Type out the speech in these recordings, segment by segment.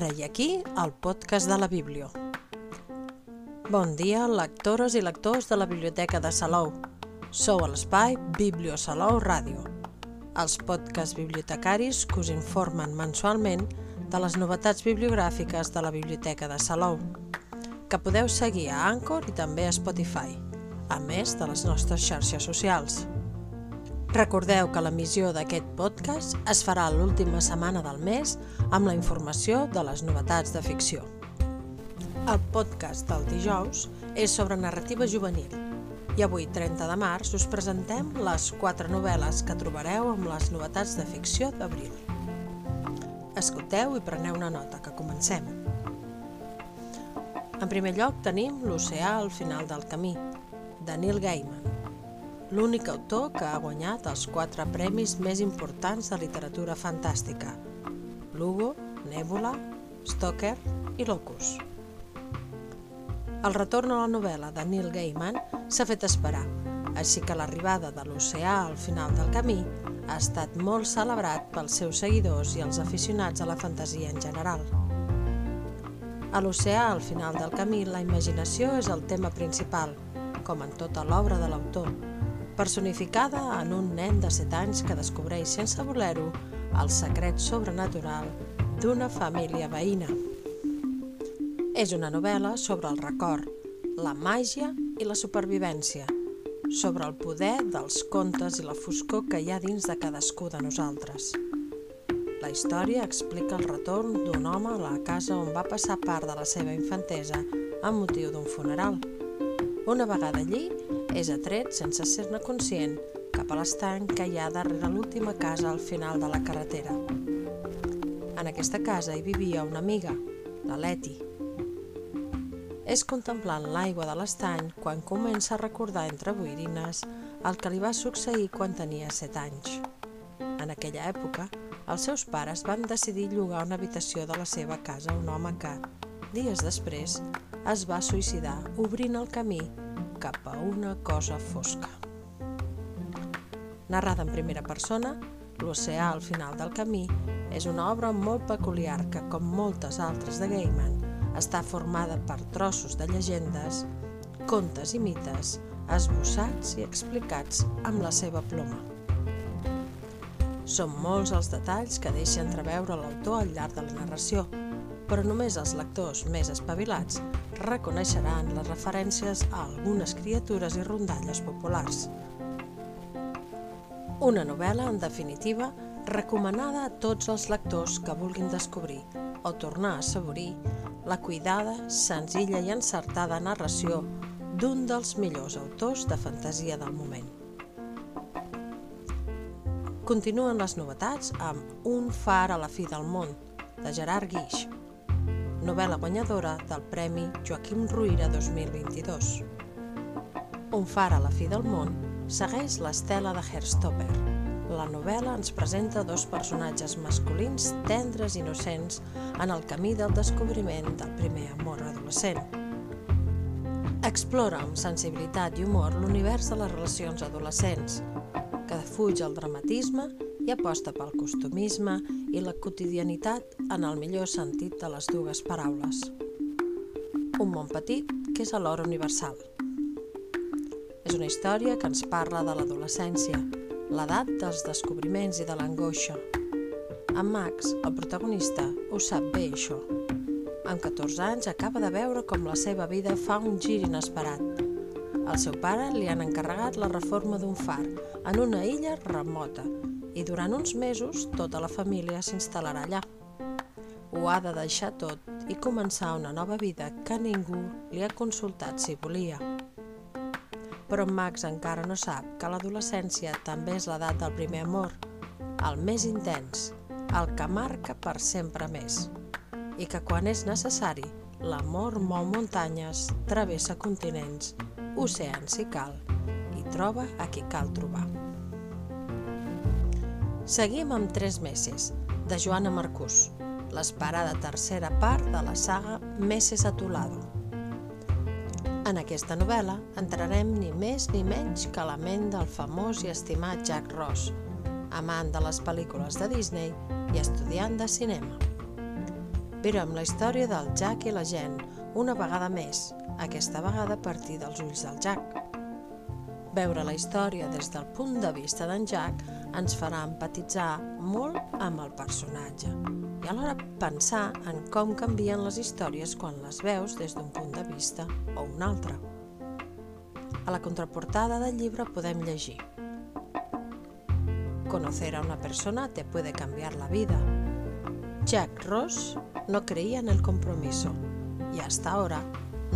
Ara i aquí, el podcast de la Bíblia. Bon dia, lectores i lectors de la Biblioteca de Salou. Sou a l'espai Biblio Salou Ràdio, els podcasts bibliotecaris que us informen mensualment de les novetats bibliogràfiques de la Biblioteca de Salou, que podeu seguir a Anchor i també a Spotify, a més de les nostres xarxes socials. Recordeu que l'emissió d'aquest podcast es farà l'última setmana del mes amb la informació de les novetats de ficció. El podcast del dijous és sobre narrativa juvenil i avui, 30 de març, us presentem les quatre novel·les que trobareu amb les novetats de ficció d'abril. Escolteu i preneu una nota, que comencem. En primer lloc tenim L'oceà al final del camí, de Neil Gaiman l'únic autor que ha guanyat els quatre premis més importants de literatura fantàstica, Lugo, Nebula, Stoker i Locus. El retorn a la novel·la de Neil Gaiman s'ha fet esperar, així que l'arribada de l'oceà al final del camí ha estat molt celebrat pels seus seguidors i els aficionats a la fantasia en general. A l'oceà al final del camí, la imaginació és el tema principal, com en tota l'obra de l'autor, personificada en un nen de 7 anys que descobreix sense voler-ho el secret sobrenatural d'una família veïna. És una novel·la sobre el record, la màgia i la supervivència, sobre el poder dels contes i la foscor que hi ha dins de cadascú de nosaltres. La història explica el retorn d'un home a la casa on va passar part de la seva infantesa amb motiu d'un funeral. Una vegada allí, és atret, sense ser-ne conscient, cap a l'estany que hi ha darrere l'última casa al final de la carretera. En aquesta casa hi vivia una amiga, la Leti. És contemplant l'aigua de l'estany quan comença a recordar entre boirines el que li va succeir quan tenia 7 anys. En aquella època, els seus pares van decidir llogar una habitació de la seva casa a un home que, dies després, es va suïcidar obrint el camí cap a una cosa fosca. Narrada en primera persona, L'oceà al final del camí és una obra molt peculiar que, com moltes altres de Gaiman, està formada per trossos de llegendes, contes i mites, esbossats i explicats amb la seva ploma. Són molts els detalls que deixa entreveure l'autor al llarg de la narració, però només els lectors més espavilats reconeixeran les referències a algunes criatures i rondalles populars. Una novel·la, en definitiva, recomanada a tots els lectors que vulguin descobrir o tornar a assaborir la cuidada, senzilla i encertada narració d'un dels millors autors de fantasia del moment. Continuen les novetats amb Un far a la fi del món, de Gerard Guix, novel·la guanyadora del Premi Joaquim Ruïra 2022. Un far a la fi del món segueix l'estela de Herstopper. La novel·la ens presenta dos personatges masculins tendres i innocents en el camí del descobriment del primer amor adolescent. Explora amb sensibilitat i humor l'univers de les relacions adolescents, que defuig el dramatisme i aposta pel costumisme i la quotidianitat en el millor sentit de les dues paraules. Un món petit que és alhora universal. És una història que ens parla de l'adolescència, l'edat dels descobriments i de l'angoixa. En Max, el protagonista, ho sap bé això. Amb 14 anys acaba de veure com la seva vida fa un gir inesperat. Al seu pare li han encarregat la reforma d'un far en una illa remota i durant uns mesos tota la família s'instal·larà allà. Ho ha de deixar tot i començar una nova vida que ningú li ha consultat si volia. Però Max encara no sap que l'adolescència també és l'edat del primer amor, el més intens, el que marca per sempre més, i que quan és necessari, l'amor mou muntanyes, travessa continents, oceans si cal, i troba a qui cal trobar. Seguim amb Tres meses, de Joana Marcús, l'esperada tercera part de la saga Meses a tu lado. En aquesta novel·la entrarem ni més ni menys que la ment del famós i estimat Jack Ross, amant de les pel·lícules de Disney i estudiant de cinema. Verem la història del Jack i la gent, una vegada més, aquesta vegada a partir dels ulls del Jack. Veure la història des del punt de vista d'en Jack ens farà empatitzar molt amb el personatge i alhora pensar en com canvien les històries quan les veus des d'un punt de vista o un altre. A la contraportada del llibre podem llegir Conocer a una persona te puede cambiar la vida. Jack Ross no creía en el compromiso y hasta ahora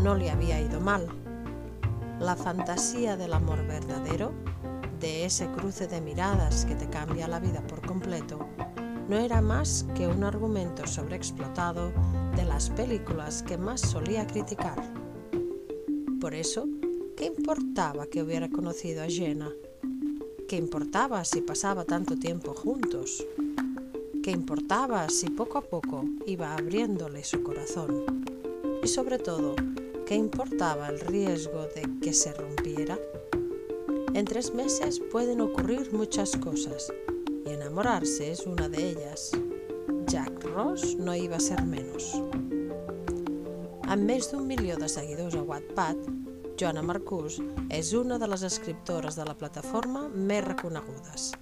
no le había ido mal. La fantasía del amor verdadero, de ese cruce de miradas que te cambia la vida por completo, no era más que un argumento sobreexplotado de las películas que más solía criticar. Por eso, ¿qué importaba que hubiera conocido a Jenna? ¿Qué importaba si pasaba tanto tiempo juntos? ¿Qué importaba si poco a poco iba abriéndole su corazón? Y sobre todo, ¿qué importaba el riesgo de que se rompiera? En tres meses pueden ocurrir muchas cosas y enamorarse es una de ellas. Jack Ross no iba a ser menos. Amb més d'un milió de seguidors a Wattpad, Joana Marcús és una de les escriptores de la plataforma més reconegudes.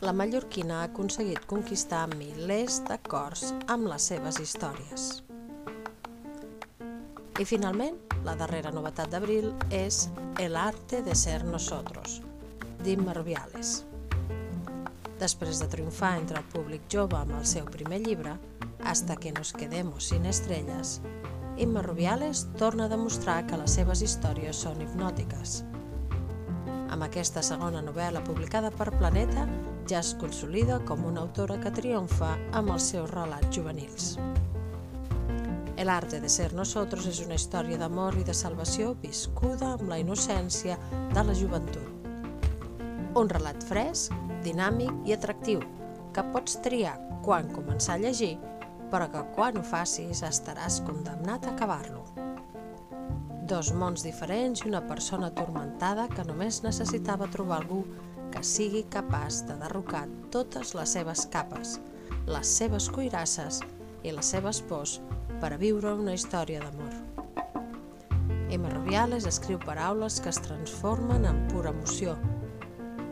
La mallorquina ha aconseguit conquistar milers de cors amb les seves històries. I finalment, la darrera novetat d'abril és El arte de ser nosotros, d'Imma Rubiales. Després de triomfar entre el públic jove amb el seu primer llibre, Hasta que nos quedemos sin estrelles, Imma Rubiales torna a demostrar que les seves històries són hipnòtiques. Amb aquesta segona novel·la publicada per Planeta, ja es consolida com una autora que triomfa amb els seus relats juvenils. El arte de ser nosotros és una història d'amor i de salvació viscuda amb la innocència de la joventut. Un relat fresc, dinàmic i atractiu, que pots triar quan començar a llegir però que quan ho facis estaràs condemnat a acabar-lo. Dos mons diferents i una persona atormentada que només necessitava trobar algú que sigui capaç de derrocar totes les seves capes, les seves cuirasses i les seves pors per a viure una història d'amor. Emma Rubiales escriu paraules que es transformen en pura emoció.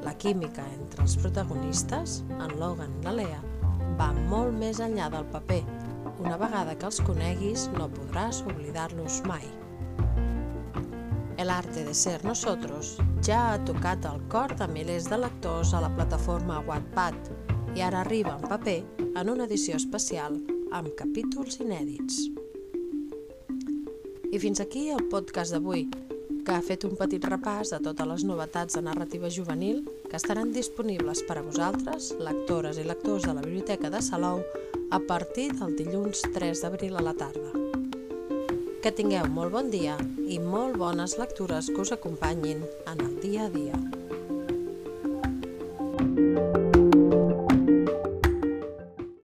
La química entre els protagonistes, en Logan i la Lea, va molt més enllà del paper. Una vegada que els coneguis, no podràs oblidar-los mai. El arte de ser nosotros ja ha tocat el cor de milers de lectors a la plataforma Wattpad i ara arriba en paper en una edició especial amb capítols inèdits. I fins aquí el podcast d'avui, que ha fet un petit repàs de totes les novetats de narrativa juvenil que estaran disponibles per a vosaltres, lectores i lectors de la Biblioteca de Salou, a partir del dilluns 3 d'abril a la tarda. Que tingueu molt bon dia i molt bones lectures que us acompanyin en el dia a dia.